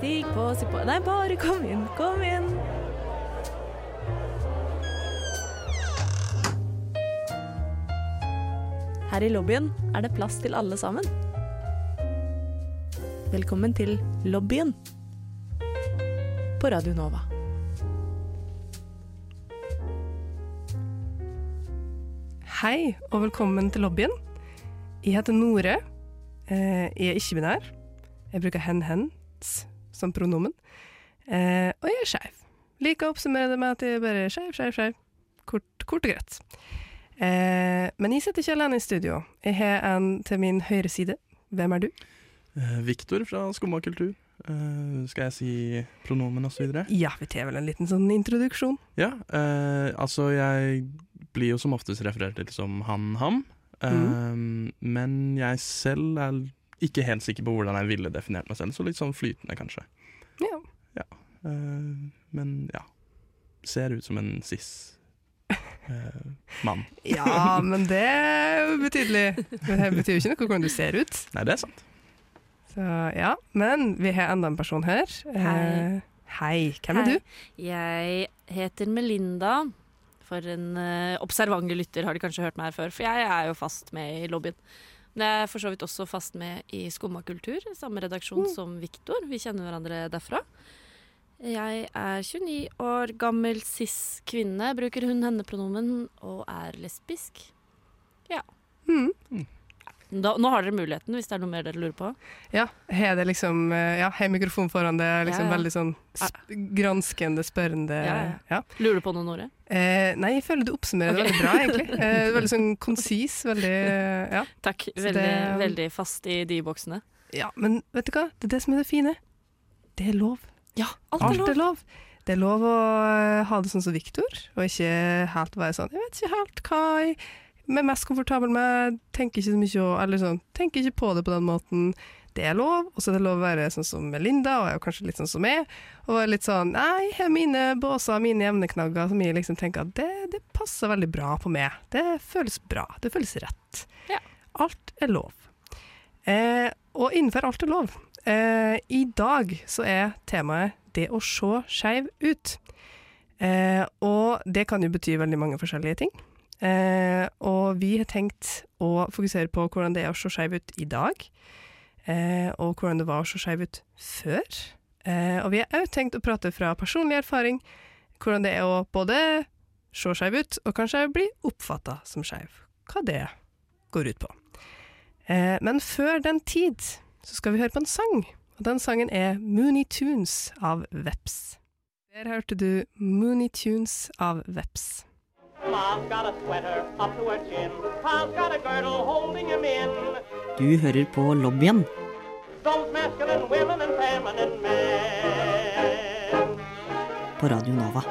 Stig på, si på Nei, bare kom inn, kom inn. Her i lobbyen er det plass til alle sammen. Velkommen til lobbyen på Radio Nova. Hei, og velkommen til lobbyen. Jeg heter Nore. Eh, Jeg er ikke-binær. Jeg bruker hen-hens som pronomen. Eh, Og jeg er skeiv. Liker å oppsummere det med at jeg bare er skeiv, skeiv, skeiv. Kort, kort og greit. Eh, Men jeg sitter ikke alene i studio. Jeg har en til min høyre side. Hvem er du? Eh, Viktor fra Skumma kultur. Uh, skal jeg si pronomen videre? Ja, vi tar vel en liten sånn introduksjon. Ja, uh, altså jeg blir jo som oftest referert til som han, ham. Eh, Men jeg selv er ikke helt sikker på hvordan jeg ville definert meg selv, så litt sånn flytende kanskje. Ja. Eh, men ja, ser ut som en cis Uh, mann. Ja, men det er jo Men Det betyr jo ikke noe hvordan du ser ut. Nei, det er sant. Så ja, men vi har enda en person her. Hei. Uh, hei. Hvem er du? Jeg heter Melinda. For en uh, observante lytter har de kanskje hørt meg her før, for jeg er jo fast med i lobbyen. Men jeg er for så vidt også fast med i Skumma kultur, samme redaksjon som Viktor. Vi kjenner hverandre derfra. Jeg er 29 år gammel cis kvinne, bruker hun henne-pronomen og er lesbisk. Ja. Mm. Da, nå har dere muligheten, hvis det er noe mer dere lurer på. Ja, har det liksom eh, Ja, har mikrofon foran det, liksom Ja, ja. veldig sånn sp granskende, spørrende Ja. Lurer du på noe, Nore? Eh, nei, jeg føler du oppsummerer det Ok. veldig bra, egentlig. Eh, veldig sånn konsis, veldig eh, ja. Takk. Veldig, det- veldig fast i de boksene. ja. Men vet du hva? Det er det som er det fine. Det er lov. Ja, alt Alt er lov. er lov. Det er lov å eh, ha det sånn som Viktor, og ikke helt være sånn Jeg vet ikke helt hva jeg er mest komfortabel med, tenker ikke så mye Eller sånn, tenker ikke på det på den måten. Det er lov, og så er det lov å være sånn som Melinda, og jeg er jo kanskje litt sånn som meg. Og være litt sånn Nei, jeg har mine båser, mine evneknagger, som jeg liksom tenker at det, det passer veldig bra på meg. Det føles bra. Det føles rett. Ja. Alt er lov. Eh, og innenfor alt er lov. Eh, I dag så er temaet det å se skeiv ut. Eh, og det kan jo bety veldig mange forskjellige ting. Eh, og vi har tenkt å fokusere på hvordan det er å se skeiv ut i dag. Eh, og hvordan det var å se skeiv ut før. Eh, og vi har òg tenkt å prate fra personlig erfaring hvordan det er å både se skeiv ut, og kanskje bli oppfatta som skeiv. Hva det går ut på. Eh, men før den tid så skal vi høre på en sang. Og den sangen er Mooney Tunes av Veps. Der hørte du Mooney Tunes av Veps. Ma's got a sweater up to her chin. Pa's got a girdle holding him in. Du hører på lobbyen Those masculine women and feminine men. på Radio Nova.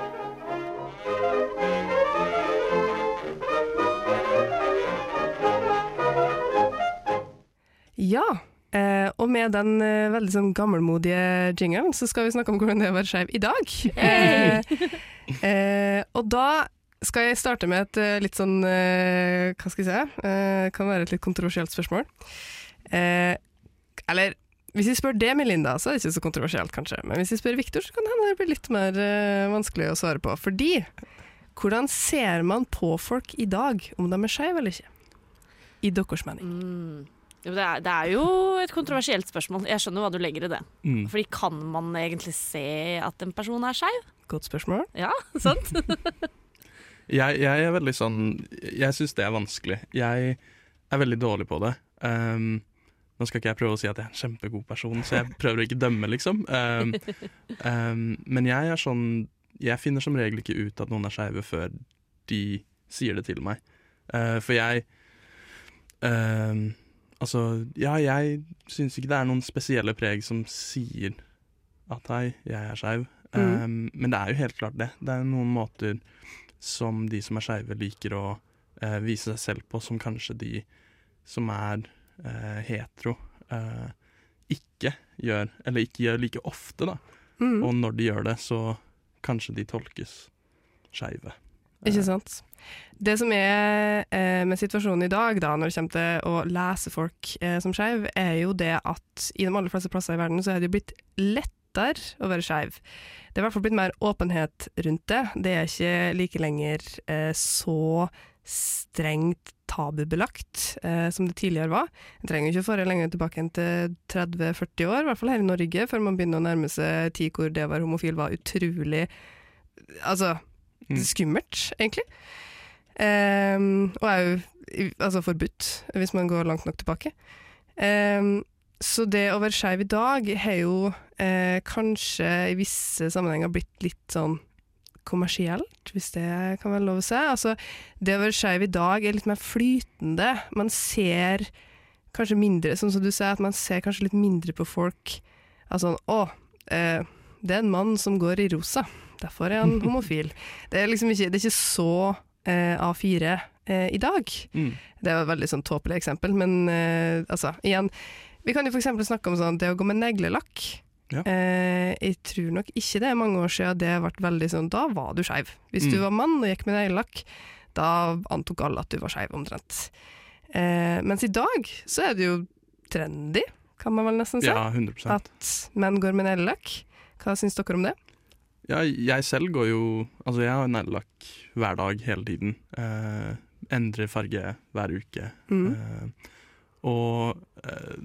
Ja, eh, og med den eh, veldig sånn gammelmodige jinglen, så skal vi snakke om hvordan det er å være skeiv i dag. Eh, eh, og da skal jeg starte med et eh, litt sånn eh, Hva skal jeg si? Eh, kan være et litt kontroversielt spørsmål. Eh, eller hvis jeg spør det, Melinda, så er det ikke så kontroversielt, kanskje. Men hvis jeg spør Viktor, så kan det hende det blir litt mer vanskelig å svare på. Fordi hvordan ser man på folk i dag, om de er skeive eller ikke? I deres mening. Mm. Det, er, det er jo et kontroversielt spørsmål. Jeg skjønner hva du legger i det. Mm. Fordi kan man egentlig se at en person er skeiv? Godt spørsmål. Ja, sant? Jeg, jeg er veldig sånn Jeg syns det er vanskelig. Jeg er veldig dårlig på det. Um, nå skal ikke jeg prøve å si at jeg er en kjempegod person, så jeg prøver å ikke dømme, liksom. Um, um, men jeg er sånn Jeg finner som regel ikke ut at noen er skeive før de sier det til meg. Uh, for jeg um, Altså, ja, jeg syns ikke det er noen spesielle preg som sier at hei, jeg er skeiv. Mm. Um, men det er jo helt klart det. Det er noen måter som de som er skeive liker å eh, vise seg selv på, som kanskje de som er eh, hetero eh, ikke gjør, eller ikke gjør like ofte, da. Mm. Og når de gjør det, så kanskje de tolkes skeive. Ikke sant? Det som er eh, med situasjonen i dag, da, når det kommer til å lese folk eh, som skeiv, er jo det at i de aller fleste plasser i verden så er det jo blitt lett lettere å være skeiv. Det er i hvert fall blitt mer åpenhet rundt det. Det er ikke like lenger eh, så strengt tabubelagt eh, som det tidligere var. En trenger ikke å fare lenger tilbake enn til 30-40 år, i hvert fall her i Norge, før man begynner å nærme seg tid hvor det å være homofil var utrolig Altså Mm. skummelt, egentlig. Ehm, og er jo altså forbudt, hvis man går langt nok tilbake. Ehm, så det å være skeiv i dag har jo eh, kanskje i visse sammenhenger blitt litt sånn kommersielt, hvis det kan være lov å si. Altså, det å være skeiv i dag er litt mer flytende. Man ser kanskje mindre, sånn som du sier, at man ser kanskje litt mindre på folk. Altså å, eh, det er en mann som går i rosa, derfor er han homofil. Det er liksom ikke, det er ikke så eh, A4 eh, i dag. Mm. Det er et veldig sånn tåpelig eksempel, men eh, altså, igjen Vi kan jo f.eks. snakke om sånn, det å gå med neglelakk. Ja. Eh, jeg tror nok ikke det er mange år siden det ble veldig sånn Da var du skeiv. Hvis du Mm. var mann og gikk med neglelakk, da antok alle at du var skeiv, omtrent. Eh, mens i dag så er det jo trendy, kan man vel nesten si, Ja, 100%. at menn går med neglelakk. Hva syns dere om det? Ja, jeg selv går jo Altså, jeg har neglelakk hver dag hele tiden. Eh, endrer farge hver uke. Mm. Eh, og eh,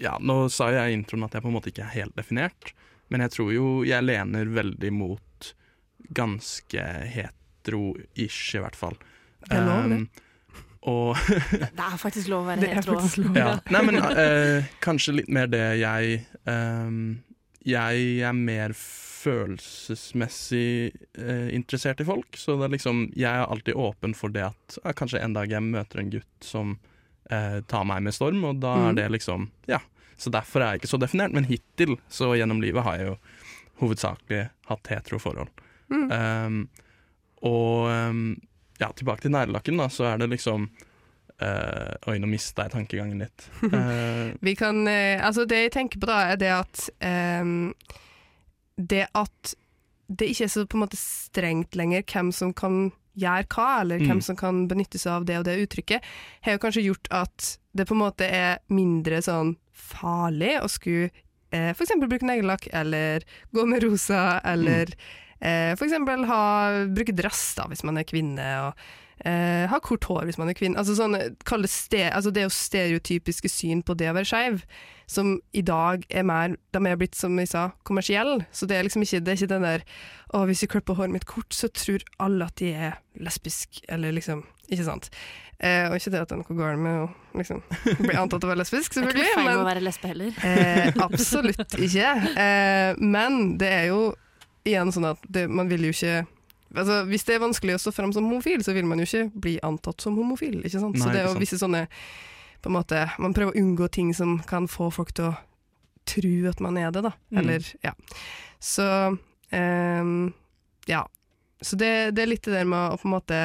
ja, nå sa jeg i introen at jeg på en måte ikke er helt definert, men jeg tror jo jeg lener veldig mot ganske hetero-ish, i hvert fall. Det er lov, det. Um, og Det er faktisk lov å være er hetero. lov. ja. Nei, men uh, kanskje litt mer det jeg um, Jeg er mer følelsesmessig eh, interessert i folk, så det er liksom Jeg er alltid åpen for det at ja, kanskje en dag jeg møter en gutt som eh, ta meg med storm, og da Mm. er det liksom Ja. Så derfor er jeg ikke så definert, men hittil, så gjennom livet, har jeg jo hovedsakelig hatt hetero forhold. Mm. Um, og um, ja, tilbake til neglelakken, da, så er det liksom Uh, Oi, nå mista jeg tankegangen litt. Uh, Vi kan, uh, altså det jeg tenker på da, er det at ehm, Det at det ikke er så på en måte strengt lenger hvem som kan gjøre hva, eller Mm. hvem som kan benytte seg av det og det uttrykket, har jo kanskje gjort at det på en måte er mindre sånn farlig å skulle eh, eksempel bruke neglelakk, eller gå med rosa, eller eh, for eksempel bruke dress da, hvis man er kvinne, og eh, ha kort hår hvis man er kvinne. Altså, sånn, det, ste, altså det er jo stereotypiske syn på det å være skeiv, som i dag er mer De er blitt, som jeg sa, kommersielle. Så det er liksom ikke, det er ikke den der Å, hvis jeg klipper håret mitt kort, så tror alle at de er lesbisk, eller liksom Ikke sant? Eh, og ikke det at det er noe galt med å liksom bli antatt å være lesbisk, Det er ikke noe feil med å være lesbe heller. Eh, absolutt ikke. Eh, men det er jo igjen sånn at det, man vil jo ikke altså, Hvis det er vanskelig å stå frem som homofil, så vil man jo ikke bli antatt som homofil. Sant? så det er jo visse sånne på en måte, Man prøver å unngå ting som kan få folk til å tro at man er det, da. Mm. Ja. Så um, Ja. Så det, det er litt det der med å på en måte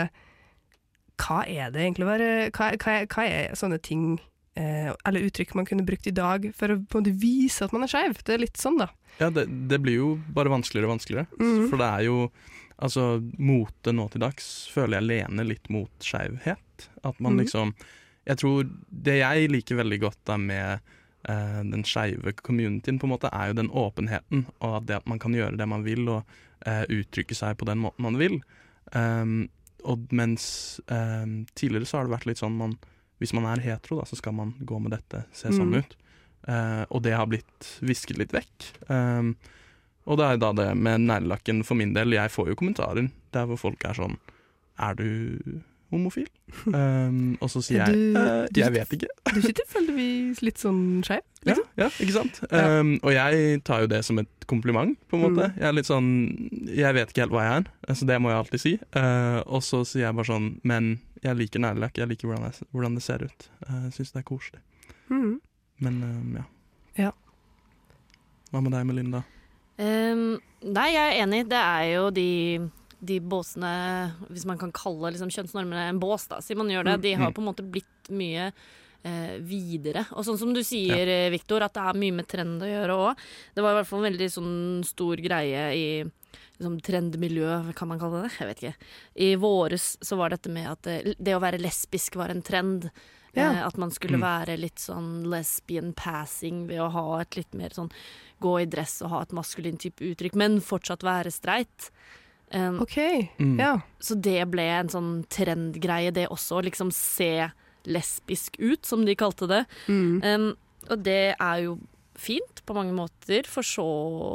Hva er det egentlig å være Hva, hva, hva er sånne ting eh, eller uttrykk man kunne brukt i dag for å på en måte vise at man er skeiv? Det er litt sånn, da. ja, det, det blir jo bare vanskeligere og vanskeligere. Mm. For det er jo Altså, mote nå til dags føler jeg lener litt mot skeivhet. At man mm. liksom Jeg tror det jeg liker veldig godt da med eh, den skeive communityen, på en måte, er jo den åpenheten, og det at man kan gjøre det man vil, og eh, uttrykke seg på den måten man vil. Um, og mens um, tidligere så har det vært litt sånn man Hvis man er hetero, da, så skal man gå med dette, se sånn Mm. ut. Uh, og det har blitt visket litt vekk. Um, og det er da det med neglelakken for min del. Jeg får jo kommentarer der hvor folk er sånn Er du homofil? Um, og så sier du, jeg «Eh, du- Jeg vet ikke. Du sitter følgeligvis litt sånn skeiv? Ja, Liksom? ja, ikke sant? Ja. Um, og jeg tar jo det som et kompliment, på en måte. Mm. Jeg er litt sånn Jeg vet ikke helt hva jeg er, altså det må jeg alltid si. Uh, og så sier jeg bare sånn Men jeg liker neglelakk, jeg liker hvordan, jeg, hvordan det ser ut. Uh, jeg syns det er koselig. Mm. Men um, ja. Ja. Hva med deg, Melinda? Ehm, nei, jeg er enig. Det er jo de, de båsene Hvis man kan kalle liksom, kjønnsnormene en bås, da, siden man gjør det. Mm. De har Mm. på en måte blitt mye eh, videre. Og sånn som du sier, ja. Viktor, at det er mye med trend å gjøre òg. Det var i hvert fall en veldig sånn stor greie i liksom, trendmiljø, kan man kalle det? Jeg vet ikke. I våres så var dette med at eh, det å være lesbisk var en trend. Ja. Eh, at man skulle Mm. være litt sånn lesbian passing ved å ha et litt mer sånn gå i dress og ha et maskulint type uttrykk, men fortsatt være streit. Um, OK. Mm. Ja. Så det ble en sånn trendgreie, det også. Å liksom se lesbisk ut, som de kalte det. Mm. Um, og det er jo fint på mange måter, for så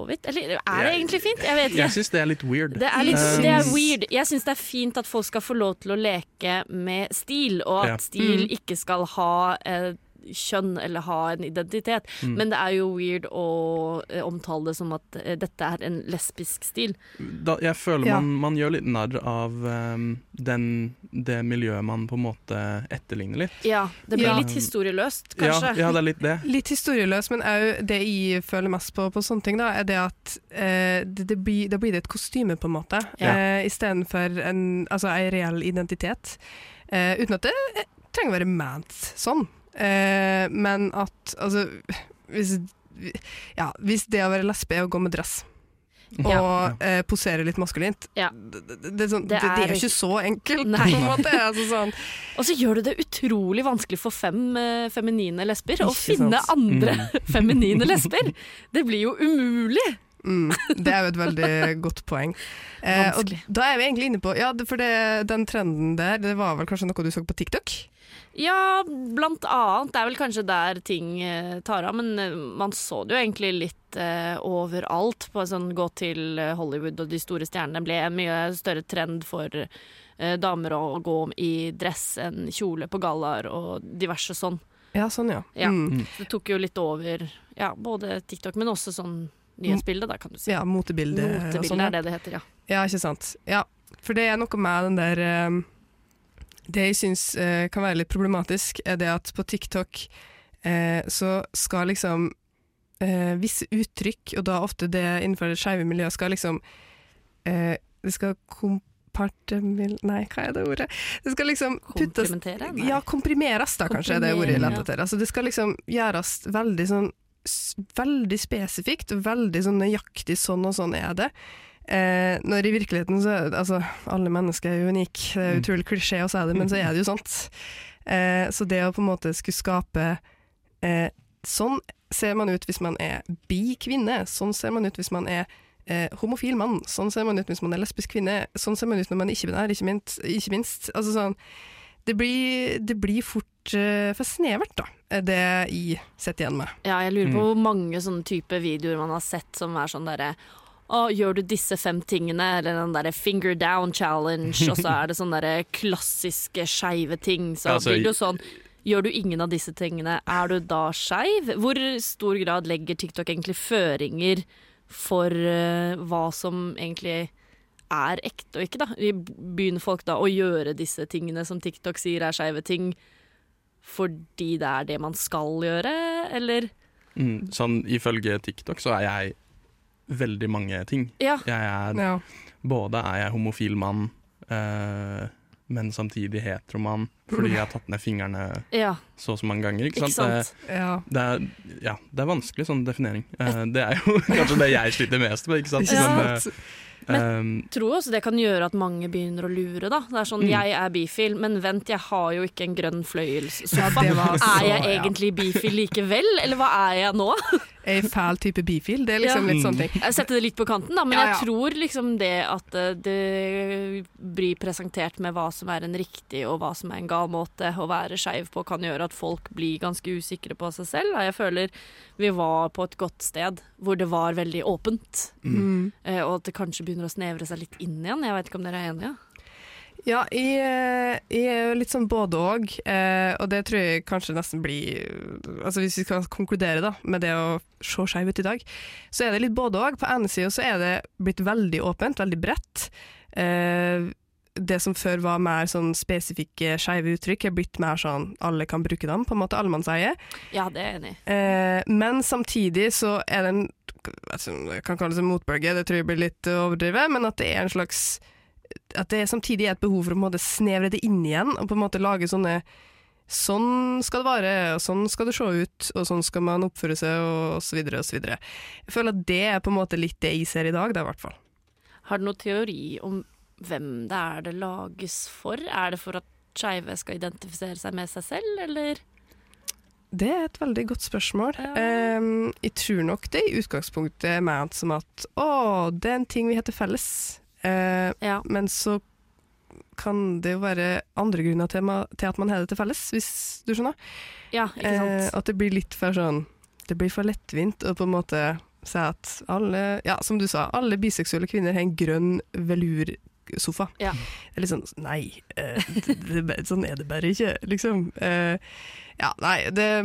vidt. Eller er det egentlig fint? Jeg vet Jeg syns det er litt weird. Det er, litt, det er weird. Jeg syns det er fint at folk skal få lov til å leke med stil, og at stil Mm. ikke skal ha eh, kjønn eller ha en identitet. Mm. Men det er jo weird å eh, omtale det som at eh, dette er en lesbisk stil. da, jeg føler Ja. man, man gjør litt narr av um, den, det miljøet man på en måte etterligner litt. Ja, det blir Ja. litt historieløst, kanskje. ja, det er litt det. Litt historieløst, men òg det jeg føler mest på på sånne ting, da, er det at eh, det, det blir, da blir det et kostyme, på en måte, Ja. eh, istedenfor en, altså, en reell identitet. Eh, uten at det trenger å være ment sånn. Eh, men at altså hvis, ja, hvis det å være lesbe er å gå med dress og Ja. eh, posere litt maskulint Ja. det, det, det, er sånn, Det det, det, er jo ikke så enkelt, Nei. på en måte. Altså, sånn. Og så gjør det det utrolig vanskelig for fem eh, feminine lesber å finne sant. andre feminine lesber. Det blir jo umulig. Mm, det er jo et veldig godt poeng. Eh, og da er vi egentlig inne på Ja, for det, den trenden der, det var vel kanskje noe du så på TikTok? Ja, blant annet. Det er vel kanskje der ting eh, tar av, men eh, man så det jo egentlig litt eh, overalt. På sånn gå til eh, Hollywood og de store stjernene ble en mye større trend for eh, damer å gå i dress enn kjole på gallaer og diverse sånn. Ja, sånn, ja. Ja. Mm. Det tok jo litt over ja, både TikTok, men også sånn nyhetsbilde, da, kan du si. Ja, motebilde. og sånn, ja. er det det heter, ja. Ja, ikke sant. Ja, for det er noe med den der eh, Det jeg syns eh, kan være litt problematisk, er det at på TikTok eh, så skal liksom eh, visse uttrykk, og da ofte det innenfor det skeive miljøet, skal liksom eh, Det skal kompartemil... Nei, hva er det ordet? Det skal liksom puttes? Nei. Ja, komprimeres, da, kanskje, er det ordet jeg lette etter. Altså, det skal liksom gjøres veldig sånn Veldig spesifikt, veldig sånn nøyaktig sånn og sånn er det. Eh, når i virkeligheten så er Altså, alle mennesker er jo unike, det er Mm. utrolig klisjé å si det, men så er det jo sånt. Eh, så det å på en måte skulle skape eh, Sånn ser man ut hvis man er bi-kvinne, sånn ser man ut hvis man er eh, homofil mann, sånn ser man ut hvis man er lesbisk kvinne, sånn ser man ut når man er ikke-binær, ikke minst. Ikke minst. Altså sånn det blir, det blir fort eh, for snevert, da, er det jeg sitter igjen med. Ja, jeg lurer på Mm. hvor mange sånne type videoer man har sett som er sånn derre å, gjør du disse fem tingene, eller den derre finger down challenge, og så er det sånne derre klassiske skeive ting. Så altså, blir det jo sånn Gjør du ingen av disse tingene, er du da skeiv? Hvor stor grad legger TikTok egentlig føringer for uh, hva som egentlig er ekte og ikke, da? Begynner folk da å gjøre disse tingene som TikTok sier er skeive ting, fordi det er det man skal gjøre, eller? Mm, sånn ifølge TikTok så er jeg veldig mange ting. Ja. Jeg er Ja. Både er jeg homofil mann, eh, men samtidig heteromann, fordi jeg har tatt ned fingrene Ja, så og så mange ganger. Ikke ikke sant? sant? ja. Det, det, er, ja, det er vanskelig sånn definering. Eh, det er jo kanskje det jeg sliter mest med, ikke sant. Ikke Men, sant? eh, eh, Jeg tror også det kan gjøre at mange begynner å lure. da. Det er sånn, Mm. Jeg er bifil, men vent, jeg har jo ikke en grønn Ja, fløyelssofa. var er jeg ja. egentlig bifil likevel, eller hva er jeg nå? Jeg fæl type bifil? Det er liksom Ja. litt sånne ting. Jeg setter det litt på kanten, da, men Ja, ja. jeg tror liksom det at eh, det blir presentert med hva som er en riktig og hva som er en gal måte å være skeiv på, kan gjøre at folk blir ganske usikre på seg selv. Jeg føler vi var på et godt sted hvor det var veldig åpent, Mm. eh, og at det kanskje begynner å snevre seg litt inn igjen. Jeg vet ikke om dere er enige? Ja, jeg, eh, jeg er jo litt sånn både og, eh, og det tror jeg kanskje nesten blir Altså Hvis vi skal konkludere da med det å se skeiv ut i dag, så er det litt både og. På ene sida så er det blitt veldig åpent, veldig bredt. Eh, det som før var mer sånn spesifikke skeive uttrykk, er blitt mer sånn alle kan bruke dem, på en måte allemannseie. Ja, det er enig. Eh, men samtidig så er det en altså, Jeg kan kalle det motbølge, det tror jeg blir litt overdrevet, men at det er en slags At det samtidig er et behov for å på en måte snevre det inn igjen, og på en måte lage sånne Sånn skal det være, og sånn skal det se ut, og sånn skal man oppføre seg, og så videre og så videre. Jeg føler at det er på en måte litt det jeg ser i dag, da, i hvert fall. Har du noen teori om hvem det er det lages for? Er det for at skeive skal identifisere seg med seg selv, eller? Det er et veldig godt spørsmål. Ja. Um, jeg tror nok det i utgangspunktet er ment som at å, det er en ting vi heter felles. Eh, Ja. men så kan det jo være andre grunner til, at man har det til felles, hvis du skjønner. Ja, ikke Eh, sant. at det blir litt for sånn Det blir for lettvint å på en måte si at alle Ja, som du sa, alle biseksuelle kvinner har en grønn velursofa. Ja. Det er litt sånn Nei, eh, det, det, sånn er det bare ikke, liksom. Eh, ja, nei, det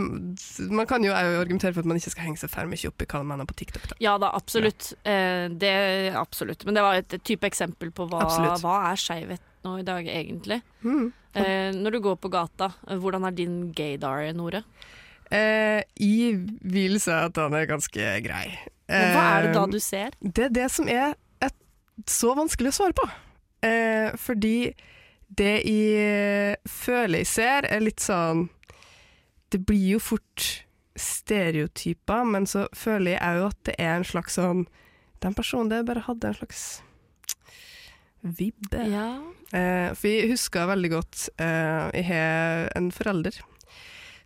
Man kan jo argumentere for at man ikke skal henge seg for mye opp i hva man mener på TikTok. Da. Ja da, absolutt. Eh, det absolutt. Men det var et, type eksempel på hva, Absolutt. hva er skeivhet nå i dag, egentlig. Mm. Eh, når du går på gata, eh, hvordan er din gaydar, Nore? Eh, jeg vil si at han er ganske grei. Men hva er det da Eh, du ser? Det er det som er et, så vanskelig å svare på. Eh, fordi det jeg føler jeg ser, er litt sånn Det blir jo fort stereotyper, men så føler jeg òg at det er en slags sånn Den personen der bare hadde en slags vibbe. Ja. Eh, for jeg husker veldig godt eh, Jeg har en forelder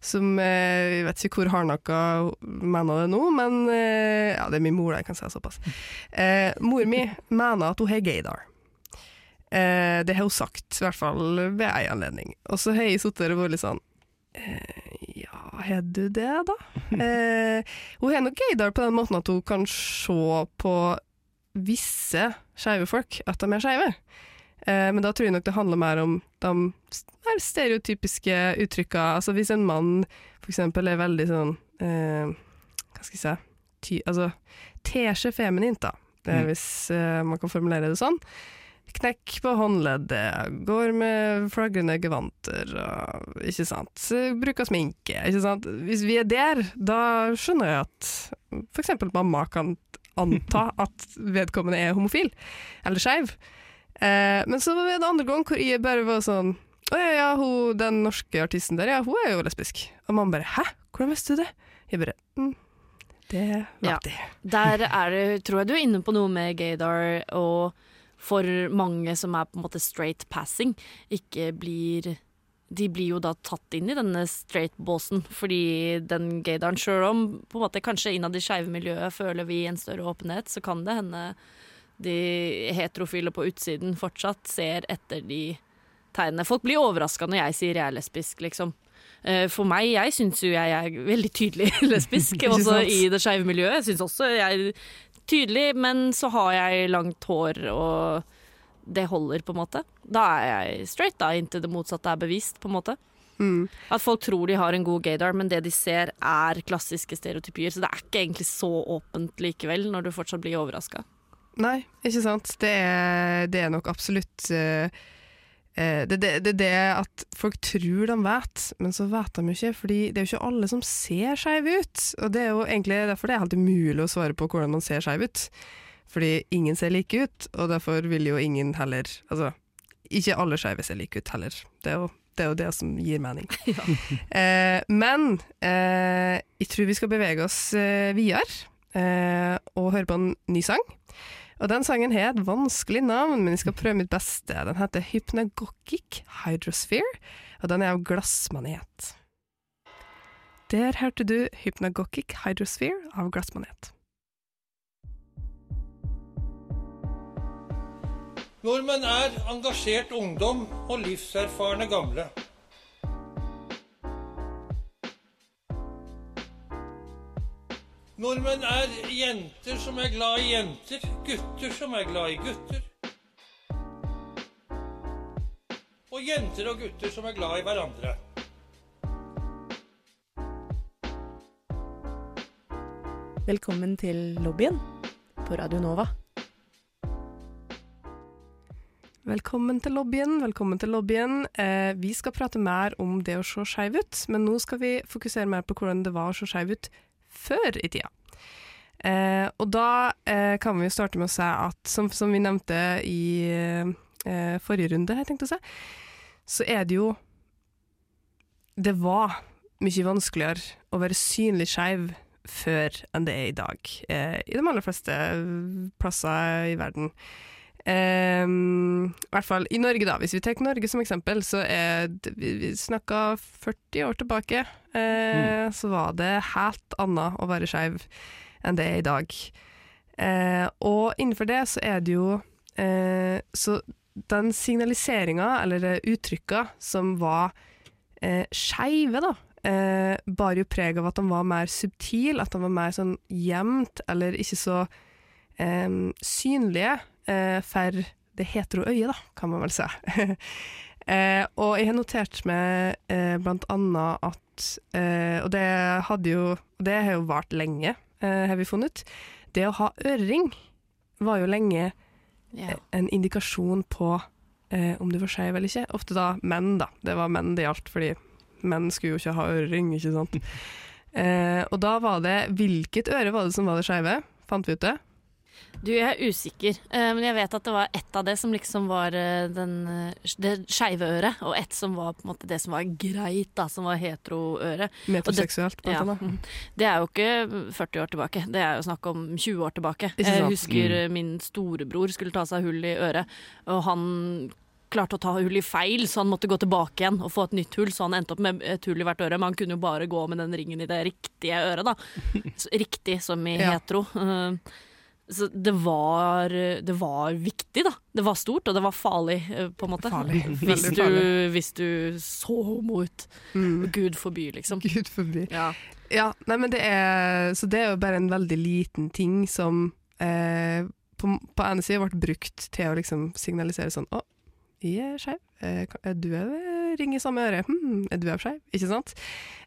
som eh, Jeg vet ikke hvor hardnakka mener det nå, men eh, ja, det er min mor, da, jeg kan si såpass. Eh, mor mi mener at hun har gaydar. Eh, det har hun sagt, i hvert fall ved ei anledning. Og så har jeg sittet der og vært litt sånn eh, Ja, har du det, da? Eh, hun har nok gaydar på den måten at hun kan se på visse skeive folk at de er skeive. Eh, men da tror jeg nok det handler mer om de stereotypiske uttrykka. Altså hvis en mann eksempel er veldig sånn eh, Hva skal jeg si ty, Altså seg feminint, da. Det Mm. Hvis eh, man kan formulere det sånn. Knekk på håndleddet, går med flagrende gevanter, og, ikke sant. Bruker sminke, ikke sant. Hvis vi er der, da skjønner jeg at eksempel mamma kan anta at vedkommende er homofil, eller skeiv. Eh, men så var det en andre gang hvor jeg bare var sånn Å ja, ja, hun, den norske artisten der, ja, hun er jo lesbisk. Og mamma bare Hæ, hvordan visste du det? Jeg bare mm, Det Ja. vet jeg. Der er det, tror jeg du er inne på noe med gaydar, og for mange som er på en måte straight passing, ikke blir de blir jo da tatt inn i denne straight-båsen, fordi den gaydaren, sjøl om på en måte kanskje innad i skeive miljøet føler vi en større åpenhet, så kan det hende de heterofile på utsiden fortsatt ser etter de tegnene. Folk blir overraska når jeg sier jeg er lesbisk, liksom. Eh, For meg, jeg syns jo jeg er veldig tydelig lesbisk, også i det skeive miljøet. Jeg syns også jeg tydelig, men så har jeg langt hår, og det holder, på en måte. Da er jeg straight, da, inntil det motsatte er bevist, på en måte. Mm. At folk tror de har en god gaydar, men det de ser er klassiske stereotypier. Så det er ikke egentlig så åpent likevel, når du fortsatt blir overraska. Nei, ikke sant. Det er, det er nok absolutt eh, det, det, det er det at folk tror de vet, men så vet de jo ikke. fordi det er jo ikke alle som ser skeive ut. Og det er jo egentlig derfor det er helt umulig å svare på hvordan man ser skeiv ut. Fordi ingen ser like ut, og derfor vil jo ingen heller Altså, ikke alle skeive ser like ut heller. Det er jo det, er jo det som gir mening. eh, men eh, jeg tror vi skal bevege oss eh, videre eh, og høre på en ny sang. Og den sangen har et vanskelig navn, men jeg skal prøve mitt beste. Den heter Hypnagogic Hydrosphere, og den er av glassmanet. Der hørte du Hypnagogic Hydrosphere av glassmanet. Nordmenn er engasjert ungdom og livserfarne gamle. Nordmenn er jenter som er glad i jenter, gutter som er glad i gutter. Og jenter og gutter som er glad i hverandre. Velkommen til lobbyen på Radio Nova. Velkommen til lobbyen. velkommen til lobbyen. Eh, vi skal prate mer om det å se skeiv ut, men nå skal vi fokusere mer på hvordan det var å se skeiv ut før i tida. Eh, og da eh, kan vi jo starte med å si at, som, som vi nevnte i eh, forrige runde, jeg tenkte å si, så er det jo Det var mye vanskeligere å være synlig skeiv før enn det er i dag, eh, i de aller fleste plasser i verden. Eh, I hvert fall i Norge, da. Hvis vi tar Norge som eksempel, så er det, vi, vi snakka 40 år tilbake. Eh, Så var det helt annet å være skeiv enn det er i dag. Eh, og innenfor det så er det jo eh, Så den signaliseringa, eller uttrykka, som var eh, skeive, da, eh, bar jo preg av at de var mer subtil, at de var mer sånn gjemt, eller ikke så eh, synlige for det hetero øyet, da, kan man vel si. eh, og jeg har notert meg eh, blant annet at eh, Og det hadde jo Det har jo vart lenge, eh, har vi funnet ut. Det å ha ørering var jo lenge Ja. en indikasjon på eh, om du var skeiv eller ikke. Ofte da menn, da. Det var menn det gjaldt, fordi menn skulle jo ikke ha ørering, ikke sant. Eh, og da var det Hvilket øre var det som var det skeive? Fant vi ut det? Du, jeg er usikker, eh, men jeg vet at det var ett av det som liksom var eh, den, eh, det skeive øret, og ett som var på en måte det som var greit, da, som var Metroseksuelt, på en måte. Ja. annet. Det er jo ikke 40 år tilbake, det er jo snakk om 20 år tilbake. Jeg husker mm. min storebror skulle ta seg hull i øret, og han klarte å ta hull i feil, så han måtte gå tilbake igjen og få et nytt hull. Så han endte opp med et hull i hvert øre, men han kunne jo bare gå med den ringen i det riktige øret, da. Riktig som i Ja. hetero. Eh, Så det var, det var viktig, da. Det var stort, og det var farlig, eh, på en måte. Farlig. Hvis du, hvis du så homo ut. Mm. Gud forby, liksom. Gud forby. Ja. Ja, nei, men det er Så det er jo bare en veldig liten ting som eh, på, på ene sida ble brukt til å liksom signalisere sånn Å, jeg er skeiv. Eh, er du er ring i samme øre. Hm, er du er skeiv? Ikke sant?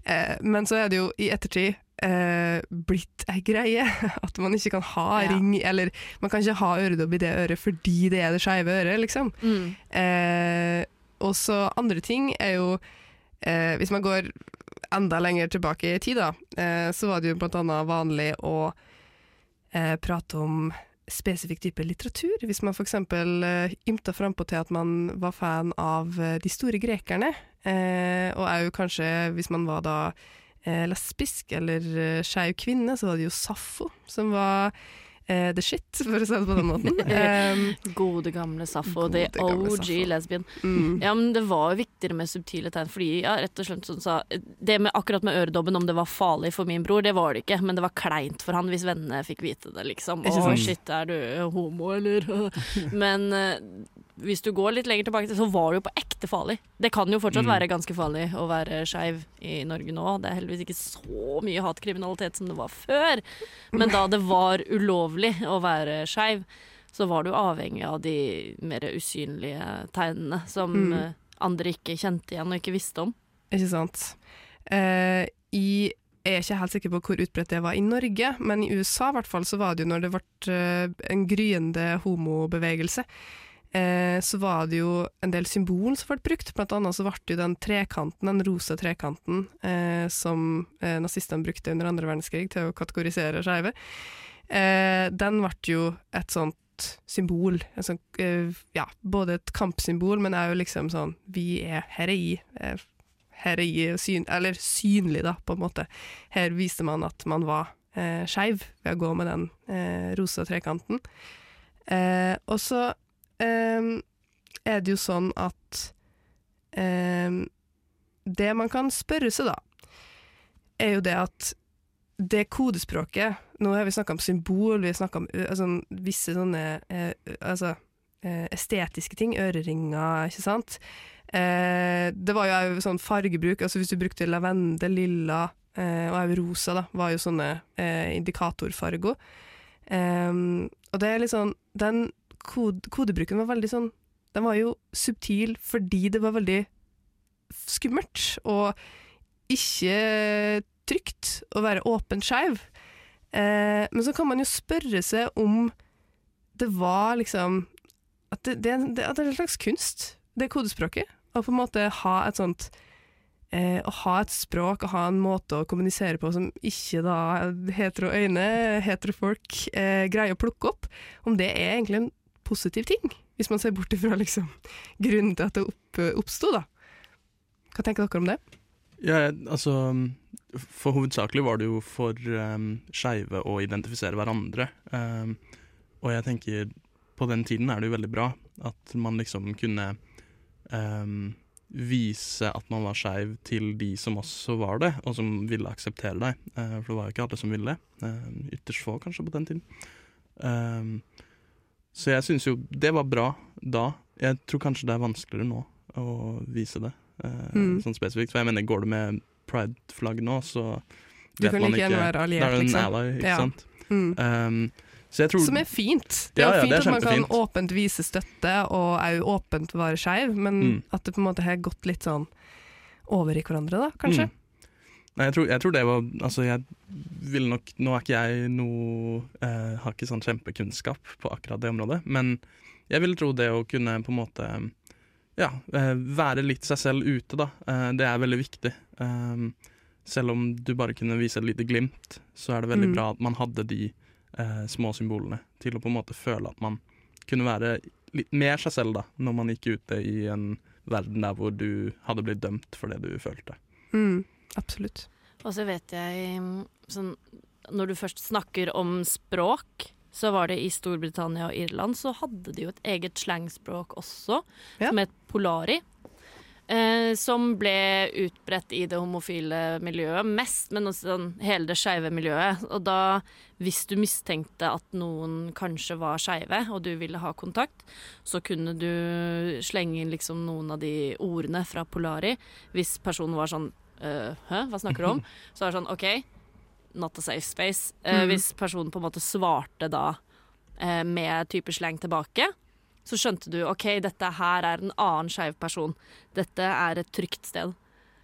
Eh, men så er det jo i ettertid eh, blitt ei greie at man ikke kan ha Ja. ring, eller man kan ikke ha øredobb i det øret fordi det er det skeive øret, liksom. Mm. Eh, og så andre ting er jo eh, Hvis man går enda lenger tilbake i tid, da, eh, så var det jo blant annet vanlig å eh, prate om spesifikk type litteratur. Hvis man f.eks. Eh, ymta frampå til at man var fan av de store grekerne, eh, og òg kanskje hvis man var da lesbisk eller eh, skeiv kvinne, så var det jo Saffo som var uh, the shit, for å si det på den måten. Um, Gode gamle Saffo, the OG lesbian. mm. Ja, men det var jo viktigere med subtile tegn, fordi ja, rett og slett sånn sa Det med akkurat med øredobben, om det var farlig for min bror, det var det ikke, men det var kleint for han hvis vennene fikk vite det, liksom. Å, shit, er du homo, eller? men eh, hvis du går litt lenger tilbake, så var det jo på ekte farlig. Det kan jo fortsatt Mm. være ganske farlig å være skeiv i Norge nå. Det er heldigvis ikke så mye hatkriminalitet som det var før. Men da det var ulovlig å være skeiv, så var du avhengig av de mer usynlige tegnene som Mm. eh, andre ikke kjente igjen og ikke visste om. Ikke sant. Eh, I jeg er ikke helt sikker på hvor utbredt det var i Norge, men i USA i hvert fall så var det jo når det ble eh, en gryende homobevegelse, eh, så var det jo en del symbol som ble brukt. Blant annet så ble den trekanten, den rosa trekanten, eh, som eh, nazistene brukte under andre verdenskrig til å kategorisere skeive. Eh, den ble jo et sånt symbol. Et sånt, eh, ja, både et kampsymbol, men òg liksom sånn Vi er her er jeg. Eh, her er jeg syn, eller synlig, da, på en måte. Her viste man at man var eh, skeiv ved å gå med den rosa trekanten. Eh, og så eh, er det jo sånn at eh, Det man kan spørre seg, da, er jo det at det kodespråket Nå har vi snakka om symbol, vi har snakka om altså, visse sånne eh, altså, estetiske ting. Øreringer, ikke sant. Eh, det var jo sånn fargebruk. altså Hvis du brukte lavendel, lilla eh, og rosa, da, var jo sånne eh, indikatorfarger. Ehm, og det er litt sånn Den kod kodebruken var veldig sånn Den var jo subtil fordi det var veldig skummelt og ikke trygt å være åpent skeiv. Eh, men så kan man jo spørre seg om det var liksom At det, det, det, det er en slags kunst, det kodespråket. Å på en måte ha et sånt eh, Å ha et språk og ha en måte å kommunisere på som ikke da hetero øyne, hetero folk, eh, greier å plukke opp. Om det er egentlig en positiv ting, hvis man ser bort ifra liksom, grunnen til at det opp, oppsto. Hva tenker dere om det? Ja, altså For hovedsakelig var det jo for um, skeive å identifisere hverandre. Um, og jeg tenker på den tiden er det jo veldig bra at man liksom kunne um, vise at man var skeiv til de som også var det, og som ville akseptere deg. Uh, for det var jo ikke alle som ville. Eh, ytterst få, kanskje, på den tiden. Ehm, så jeg syns jo det var bra da. Jeg tror kanskje det er vanskeligere nå å vise det, eh, Mm. sånn spesifikt. For jeg mener, går du med pride-flagg nå, så Du kan like gjerne være alliert, Da er du en liksom. ally, ikke Ja. sant. Mm. Um, tror Som er fint. Det er Ja, ja, fint det er at man kan åpent vise støtte, og òg åpent være skeiv, men Mm. at det på en måte har gått litt sånn over i hverandre, da, kanskje. Mm. Nei, jeg tror, jeg tror det var Altså, jeg vil nok Nå er ikke jeg noe eh, Har ikke sånn kjempekunnskap på akkurat det området, men jeg vil tro det å kunne på en måte Ja, eh, være litt seg selv ute, da. Eh, det er veldig viktig. Um, selv om du bare kunne vise et lite glimt, så er det veldig Mm. bra at man hadde de eh, små symbolene til å på en måte føle at man kunne være litt mer seg selv da, når man gikk ute i en verden der hvor du hadde blitt dømt for det du følte. Mm. Absolutt. Og så vet jeg mm, sånn, Når du først snakker om språk, så var det i Storbritannia og Irland så hadde de jo et eget slangspråk også, Ja. som het polari. Eh, som ble utbredt i det homofile miljøet mest, men også sånn, hele det skeive miljøet. Og da, hvis du mistenkte at noen kanskje var skeive, og du ville ha kontakt, så kunne du slenge inn liksom noen av de ordene fra polari. Hvis personen var sånn «Øh, Hæ, hva snakker du om? Så er det sånn OK, not a safe space. Eh, Mm. Hvis personen på en måte svarte da eh, med type slang tilbake, så skjønte du OK, dette her er en annen skeiv person. Dette er et trygt sted.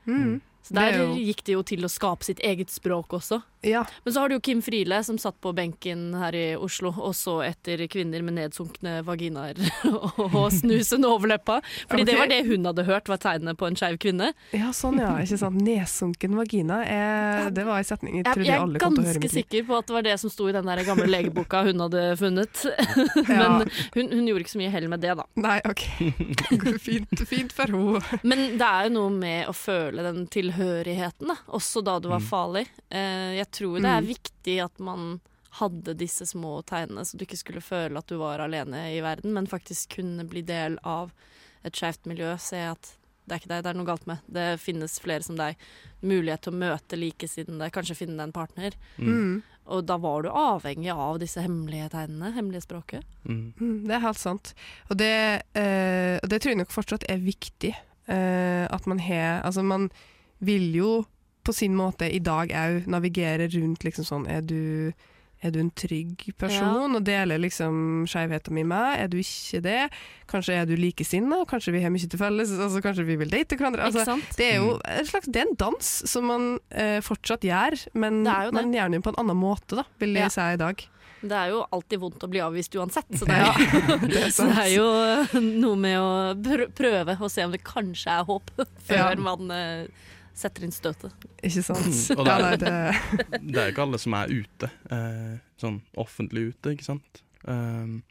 Mm. Så er der jo- gikk det jo til å skape sitt eget språk også. Ja. Men så har du jo Kim Friele som satt på benken her i Oslo og så etter kvinner med nedsunkne vaginaer og snusen overleppa. Fordi det var det hun hadde hørt var tegnet på en skeiv kvinne. ja, sånn ja. Ikke sant. Nedsunken vagina. Er, det var en setning jeg Jeg, trodde jeg er alle kom til å høre i ganske sikker på at det var det som sto i den der gamle legeboka hun hadde funnet. Men hun, hun gjorde ikke så mye hell med det, da. Nei, OK. fint, fint for henne. Men det er jo noe med å føle den tilhørigheten, da. også da du var Mm. farlig. Eh, jeg tror det er Mm. viktig at man hadde disse små tegnene, så du ikke skulle føle at du var alene i verden, men faktisk kunne bli del av et skeivt miljø. Se at det er ikke deg det er noe galt med. Det finnes flere som deg. Mulighet til å møte likesinnede, kanskje finne deg en partner. Mm. Mm. Og da var du avhengig av disse hemmelige tegnene, hemmelige språket. Mm. Mm, det er helt sant. Og det, eh, det tror jeg nok fortsatt er viktig. Eh, at man har Altså, man vil jo på sin måte i dag òg navigere rundt liksom sånn Er du er du en trygg person og deler liksom skeivheten min med? Er du ikke det? Kanskje er du likesinna? Kanskje vi har mye til felles? Altså, kanskje vi vil date hverandre? Altså, det er jo en slags Det er en dans som man eh, fortsatt gjør, men man gjør den på en annen måte, da, vil jeg Ja. si i dag. Det er jo alltid vondt å bli avvist uansett, så det er, Ja, det er så det er jo noe med å prøve å se om det kanskje er håp, før Ja. man eh, setter inn støtet. Ikke sant? Og det er- Ja, nei, det, Det er jo ikke alle som er ute, eh, sånn offentlig ute, ikke sant. Um,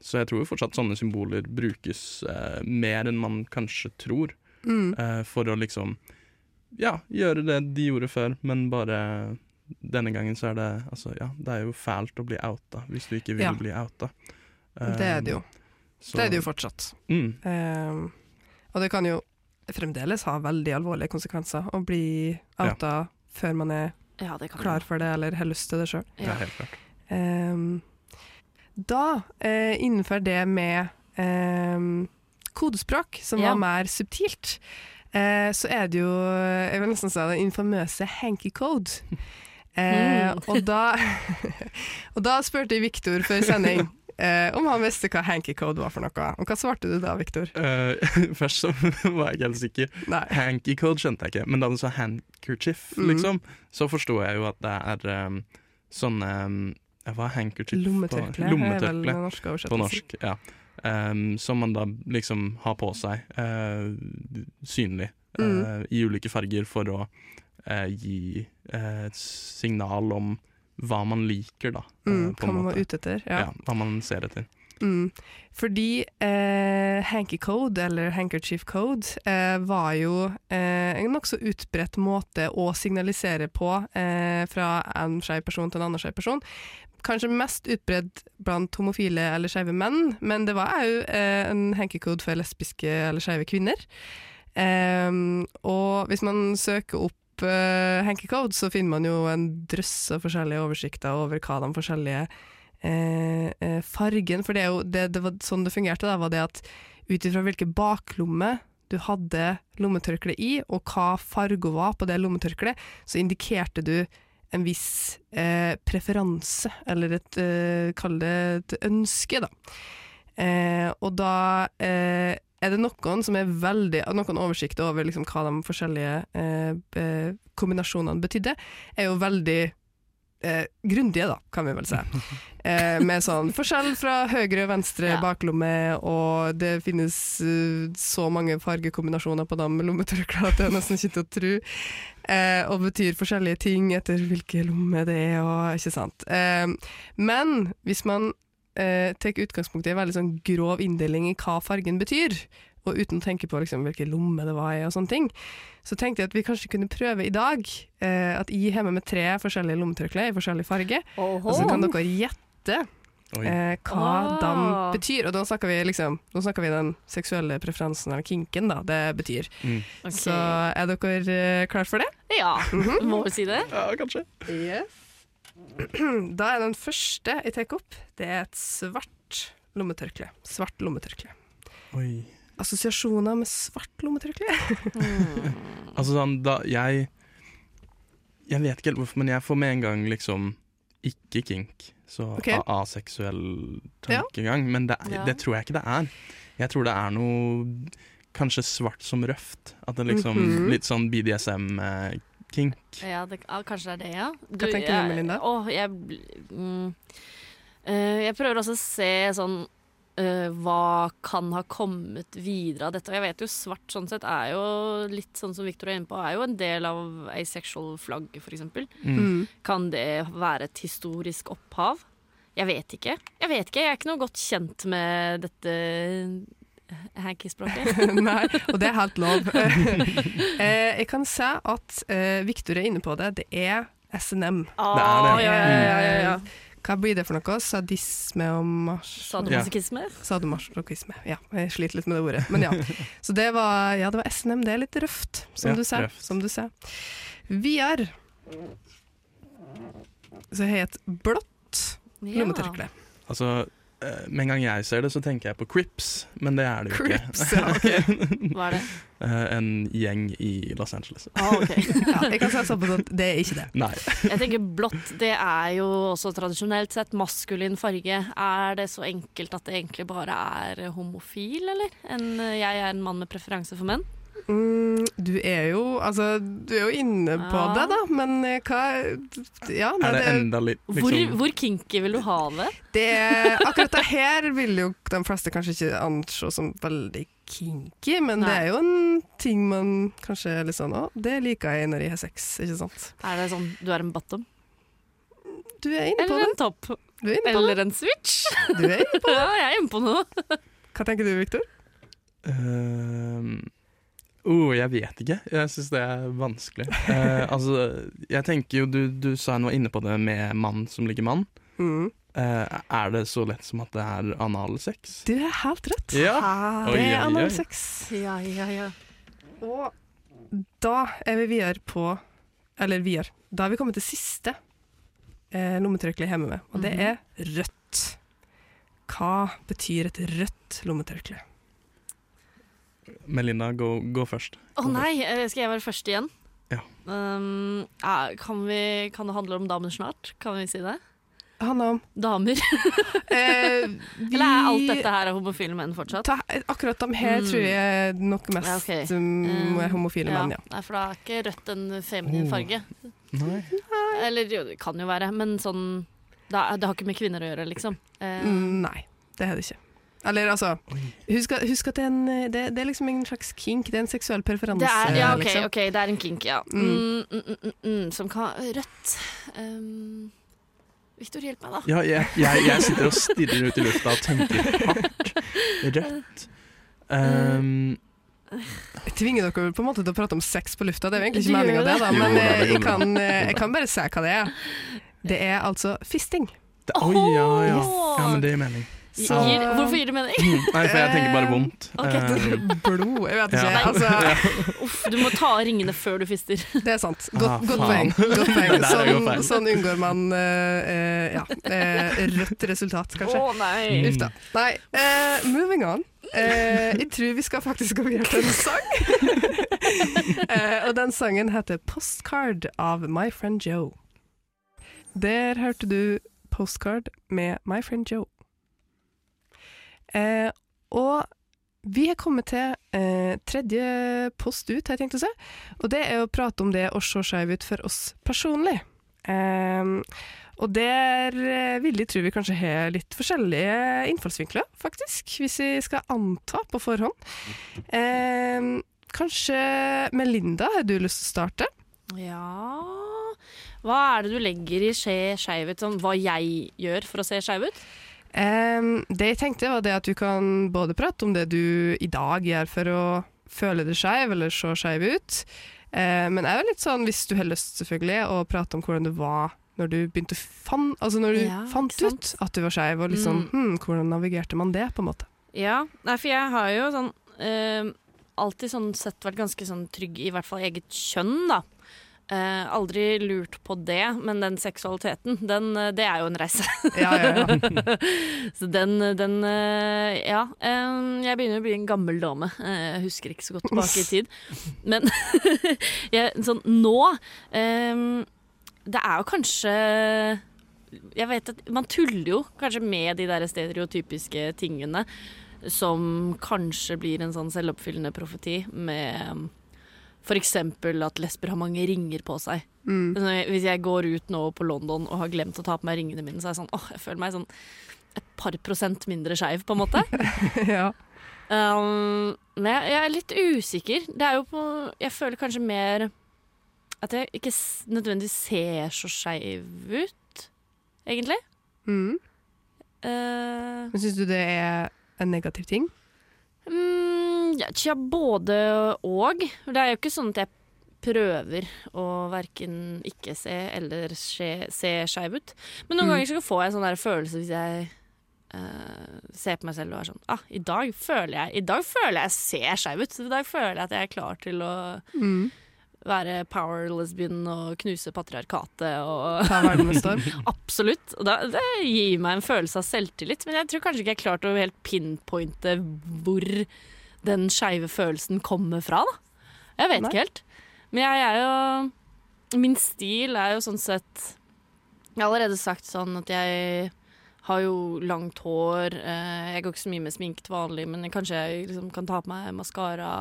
så jeg tror jo fortsatt sånne symboler brukes eh, mer enn man kanskje tror, mm. eh, for å liksom ja, gjøre det de gjorde før, men bare denne gangen så er det altså ja, det er jo fælt å bli outa hvis du ikke vil Ja. bli outa. det er det jo. Um, så- Det er det jo fortsatt. Mm, Um, og det kan jo fremdeles ha veldig alvorlige konsekvenser å bli outa før man er Ja, klar for det eller har lyst til det sjøl. det helt klart. Um, da, uh, innenfor det med um, kodespråk, som Ja. var mer subtilt, uh, så er det jo Jeg vil nesten si den infamøse hanky code. Uh, Mm. og, da, og da spurte jeg Viktor før sending eh, om han visste hva hanky code var for noe. Og hva svarte du da, Viktor? Uh, først så var jeg ikke helt sikker. Nei. Hanky code skjønte jeg ikke, men da du sa handkerchief, mm. liksom, så forsto jeg jo at det er um, sånne um, Hva er handkerchief Lommetørkle på er vel Lommetørkle den norske på norsk. Ja. Um, som man da liksom har på seg uh, synlig uh, Mm. i ulike farger for å uh, gi eh, et signal om hva man liker, da. eh, Mm, på hva man var ute etter. Ja. Ja. hva man ser etter. Mm. Fordi eh, hanky code, eller handkerchief code, eh, var jo eh, en nokså utbredt måte å signalisere på eh, fra en skeiv person til en annen skeiv person. Kanskje mest utbredt blant homofile eller skeive menn, men det var òg eh, en hanky code for lesbiske eller skeive kvinner. Ehm, og hvis man søker opp uh, hanky code, så finner man jo en drøss av forskjellige oversikter over hva de forskjellige eh, eh, fargen For det, er jo, det, det sånn det fungerte, da, var det at ut ifra hvilken baklomme du hadde lommetørkle i, og hva fargen var på det lommetørkleet, så indikerte du en viss eh, preferanse, eller et, eh, kall det et ønske, da. Eh, og da eh, er det noen som er veldig Noen oversikt over liksom hva de forskjellige eh, be- kombinasjonene betydde, er jo veldig eh, grundige, da, kan vi vel si. Eh, med sånn forskjell fra høyre og venstre Ja. baklomme, og det finnes uh, så mange fargekombinasjoner på de lommetørklærne at det er nesten ikke til å tro. Eh, og betyr forskjellige ting etter hvilke lommer det er, og ikke sant. Eh, men hvis man eh, tar utgangspunkt i en veldig sånn grov inndeling i hva fargen betyr, og uten å tenke på liksom, hvilken lomme det var i, og sånne ting, så tenkte jeg at vi kanskje kunne prøve i dag eh, at jeg har med meg tre forskjellige lommetørklær i forskjellig farge, og så kan dere gjette eh, hva Ah. de betyr. Og da snakker vi liksom Nå snakker vi den seksuelle preferansen, eller kinken, da, det betyr. Mm. Okay. Så er dere klare for det? Ja, må vi si det? Ja, kanskje. Da er den første jeg tar opp, det er et svart lommetørkle. Svart lommetørkle. Oi. Assosiasjoner med svart lommetørkle? Altså sånn, da jeg Jeg vet ikke helt hvorfor, men jeg får med en gang liksom ikke kink. Så okay. aseksuell tankegang. Men det, er- Ja. det tror jeg ikke det er. Jeg tror det er noe kanskje svart som røft. At det liksom Mhm. Litt sånn BDSM-kink. Ja, det, kanskje det er det, ja. Hva tenker du, Melinda? Å, jeg, mm, eh, jeg prøver også å se sånn eh, hva kan ha kommet videre av dette. Og jeg vet jo svart sånn sett er jo litt sånn som Victor er inne på, er jo en del av asexual flagg, for eksempel. Mm. Mm. Kan det være et historisk opphav? Jeg vet ikke. Jeg vet ikke, jeg er ikke noe godt kjent med dette hanky-språket. Nei, og det er helt lov. eh, jeg kan si at eh, Victor er inne på det. Det er SNM. Det er det. Ah, Ja, ja, ja, ja, ja. Hva blir det for noe? Sadisme og mars... Sadomasochisme? Sadomasochisme. Ja, jeg sliter litt med det ordet. Men ja. Så det var, ja, det var SNM. Det er litt røft, som Ja, du ser. røft. Som du ser. Videre så har jeg et blått Ja. lommetørkle. Altså, med en gang jeg ser det, så tenker jeg på Crips, men det er det jo Crips, ikke. ja, ok. Hva er det? Eh, en gjeng i Los Angeles. Ah, ok. Ja, jeg kan si såpass at det er ikke det. Nei. Jeg tenker blått, det er jo også tradisjonelt sett maskulin farge. Er det så enkelt at det egentlig bare er homofil, eller? En, jeg er en mann med preferanse for menn. Mm, du er jo altså, du er jo inne på det, da, men eh, hva Ja, nei, Er det det, enda litt Hvor, liksom, hvor kinky vil du ha det? det Akkurat det her vil jo de fleste kanskje ikke anse som veldig kinky, men det er jo en ting man kanskje er litt sånn Å, det liker jeg når jeg har sex, ikke sant? Er det sånn du er en bottom? Du er inne på Eller det. en topp? Du er inne på det. Eller en switch? Du er inne på det. Ja, jeg er inne på noe. Hva tenker du, Viktor? Ehm, oh, jeg vet ikke. Jeg syns det er vanskelig. Eh, altså, jeg tenker jo du, du sa hun var inne på det med mann som ligger mann. Mm. Eh, er det så lett som at det er analsex? Du er helt rett. Ja. Oi, Det er analsex. Ja, ja, ja. Og da er vi videre på Eller videre. Da er vi kommet til siste eh, lommetørkle jeg har med meg, og det Mhm. er rødt. Hva betyr et rødt lommetørkle? Melinda, gå, gå først. Å nei, eh, skal jeg være først igjen? Ja. Um, ja, kan, vi, kan det handle om damer snart? Kan vi si det? Hanna, Damer? eh, vi Eller er alt dette her homofile menn fortsatt? ta, Akkurat de her Mm. tror jeg nok mest Ja, okay. um, er homofile menn, ja. Nei, for da er ikke rødt en feminin Oh. farge. Nei. Eller jo, det kan jo være, men sånn Det, det har ikke med kvinner å gjøre, liksom. Eh, Mm, nei, det er det ikke. Eller altså Husk husk at det, er en, det, det er liksom en slags kink. Det er en seksuell preferanse. det er, ja, ok, liksom. ok, det er en kink, ja. Mm. Mm, mm, mm, mm, mm, som kan Rødt um, Victor, hjelp meg, da. Ja, jeg, jeg, jeg sitter og stirrer ut i lufta og tenker hardt. Rødt. Um, Jeg tvinger dere på en måte til å prate om sex på lufta, det er jo egentlig ikke meninga det, da, men Jo, eh, jeg kan, eh, jeg kan bare se hva det er. Det er altså fisting. det, oh, ja, ja. Ja, men det gir mening. Så- Gir, hvorfor gir det mening? Nei, for jeg tenker bare vondt. Ok. Um, Blod, jeg vet ikke. Ja. Altså, Uff, du må ta av ringene før du fister. det er sant. Godt, Ah, poeng. Sånn, sånn unngår man uh, eh, ja, uh, rødt resultat, kanskje. nei. Mm. Uff da. Nei, Uh, moving on. Eh, jeg tror vi skal faktisk gå videre til en sang. Eh, og den sangen heter 'Postcard' av My Friend Joe. Der hørte du 'Postcard' med My Friend Joe. Eh, og vi har kommet til eh, tredje post ut, har jeg tenkt å si. Og det er å prate om det å se skeiv ut for oss personlig. Eh, og der eh, vil jeg tro vi kanskje har litt forskjellige innfallsvinkler, faktisk, hvis vi skal anta på forhånd. Eh, kanskje Melinda, har du lyst til å starte? Ja Hva er det du legger i skeivhet? Sånn, hva jeg gjør for å se skeiv ut? Eh, det jeg tenkte var det at du kan både prate om det du i dag gjør for å føle deg skeiv, eller se skeiv ut. uh, men òg litt sånn, hvis du har lyst selvfølgelig, å prate om hvordan det var når du begynte fan, altså når du Ja, fant ut at du var skeiv, og liksom, hm, hvordan navigerte man det, på en måte? Ja, nei, for jeg har jo sånn uh, alltid sånn sett vært ganske sånn trygg i hvert fall eget kjønn, da. Eh, aldri lurt på det, men den seksualiteten, den, eh, det er jo en reise. Ja, ja, ja. så den, den eh, Ja. eh, jeg begynner å bli en gammel dame. Jeg husker ikke så godt tilbake i tid. Men jeg, sånn nå eh, Det er jo kanskje Jeg vet at man tuller jo kanskje med de der stereotypiske tingene som kanskje blir en sånn selvoppfyllende profeti med f.eks. at lesber har mange ringer på seg. Mm. Hvis jeg går ut nå på London og har glemt å ta på meg ringene mine, så er jeg sånn åh, jeg føler meg sånn et par prosent mindre skeiv, på en måte. ja. Um, men jeg, jeg er litt usikker. Det er jo på Jeg føler kanskje mer at jeg ikke nødvendigvis ser så skeiv ut, egentlig. Mm. Uh, Men syns du det er en negativ ting? Mm, ja, både og. Det er jo ikke sånn at jeg prøver å verken ikke se eller se, se skeiv ut. Men noen Mm. ganger så får jeg sånn der følelse hvis jeg uh, ser på meg selv og er sånn ah, i dag føler jeg I dag føler jeg ser skeiv ut. I dag føler jeg at jeg er klar til å Mm. Være power lesbian og knuse patriarkatet og? Absolutt. Og da, det gir meg en følelse av selvtillit. Men jeg tror kanskje ikke jeg klarte å helt pinpointe hvor den skeive følelsen kommer fra. da. Jeg vet Nei. ikke helt. Men jeg er jo Min stil er jo sånn sett Jeg har allerede sagt sånn at jeg har jo langt hår. Eh, jeg går ikke så mye med sminke til vanlig, men kanskje jeg liksom kan ta på meg maskara.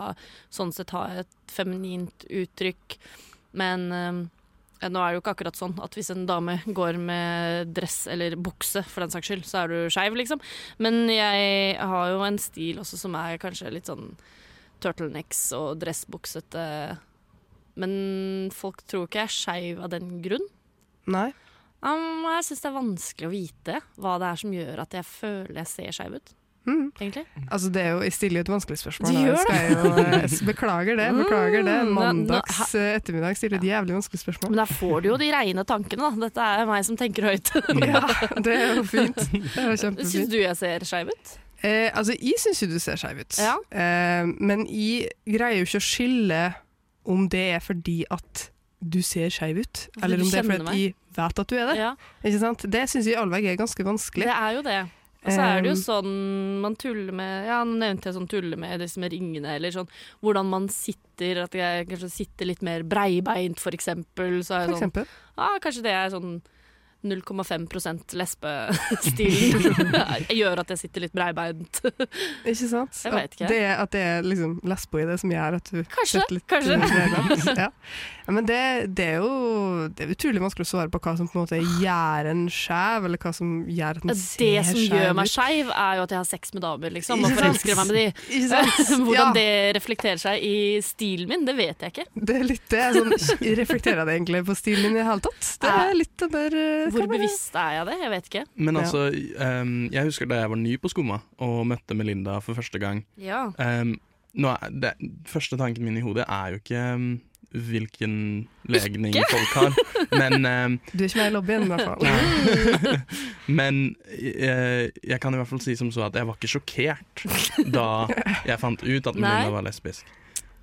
Sånn sett ha et feminint uttrykk. Men eh, nå er det jo ikke akkurat sånn at hvis en dame går med dress eller bukse, for den saks skyld, så er du skeiv, liksom. Men jeg har jo en stil også som er kanskje litt sånn turtlenecks og dressbuksete. Men folk tror ikke jeg er skeiv av den grunn. Nei? Um, jeg syns det er vanskelig å vite hva det er som gjør at jeg føler jeg ser skeiv ut, Mm. egentlig. Altså, det er jo, jeg stiller jo et vanskelig spørsmål. Du da. jeg jo, eh, beklager det. beklager det. Mm, Mandags eh, ettermiddag stiller et jævlig vanskelig spørsmål. Men da får du jo de reine tankene, da. Dette er meg som tenker høyt. Ja, det er jo fint. Er Syns du jeg ser skeiv ut? Eh, altså, jeg syns jo du ser skeiv ut, Ja. eh, men jeg greier jo ikke å skille om det er fordi at du ser skeiv ut, Fordi eller om det er fordi de meg. vet at du er det. Ja, Ikke sant? Det syns vi allveg er ganske vanskelig. det er jo det. Og så er det jo Um, sånn man tuller med Ja, nå nevnte jeg sånn tuller med med ringene, eller sånn hvordan man sitter, at jeg kanskje sitter litt mer breibeint, for eksempel. Så er jeg sånn. Ja, kanskje det er sånn 0,5% jeg gjør at jeg sitter litt breibeint. Ikke sant? Jeg vet ikke. At det, at det er liksom lesbo i det som gjør at du Kanskje, sitter litt kanskje. ja. Ja, men det, det er jo det er utrolig vanskelig å svare på hva som på en måte gjør en skjev, eller hva som gjør at en Det ser som gjør meg ut. skeiv, er jo at jeg har sex med damer, liksom, og forelsker meg med de. Hvordan Ja. det reflekterer seg i stilen min, det vet jeg ikke. Det er litt det. Sånn, reflekterer det egentlig på stilen min i det hele tatt? Det er litt den der eh, Hvor bevisst er jeg det? Jeg vet ikke. Men Ja. altså, ehm, jeg husker da jeg var ny på Skumma og møtte Melinda for første gang. Ja. Um, nå er det, første tanken min i hodet er jo ikke hvilken legning folk har, men ehm, Du er ikke med i lobbyen, i hvert fall. Men eh, jeg kan i hvert fall si som så at jeg var ikke sjokkert da jeg fant ut at Nei. Melinda var lesbisk.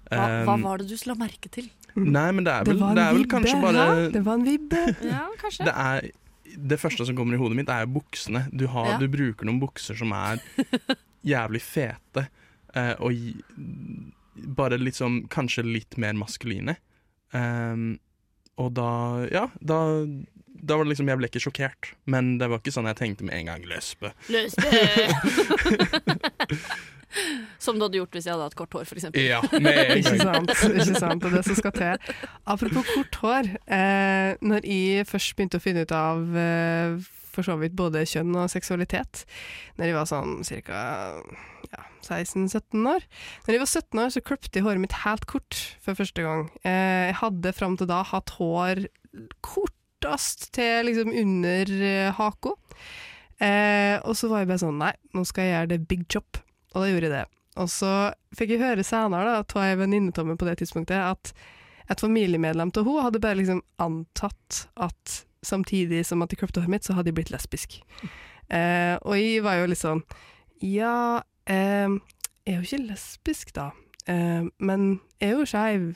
Hva, hva Um, var det du la merke til? Nei, men det er vel, en det er vel kanskje bare? Det var en vibbe. Ja, kanskje. det, er, det første som kommer i hodet mitt, er buksene. Du, har, Ja. du bruker noen bukser som er jævlig fete, eh, og bare liksom kanskje litt mer maskuline. Um, og da Ja, da, da var det liksom Jeg ble ikke sjokkert, men det var ikke sånn jeg tenkte med en gang lesbe. Løs! Som du hadde gjort hvis jeg hadde hatt kort hår, f.eks. Ja, Ikke sant, ikke sant, det er det som skal til. Apropos kort hår. Eh, når jeg først begynte å finne ut av eh, for så vidt både kjønn og seksualitet, når jeg var sånn ca. Ja, 16-17 år Når jeg var 17 år, så kløpte jeg håret mitt helt kort for første gang. Eh, jeg hadde fram til da hatt hår kortest til liksom under eh, haka. Eh, og så var jeg bare sånn Nei, nå skal jeg gjøre det big chop. Og da gjorde jeg det. Og så fikk jeg høre senere da, av ei venninne av meg på det tidspunktet at et familiemedlem av henne hadde bare liksom antatt at samtidig som at de kløpte håret mitt, så hadde jeg blitt lesbisk. Eh, og jeg var jo litt sånn Ja, jeg er jo ikke lesbisk, da. Eh, men jeg er jo skeiv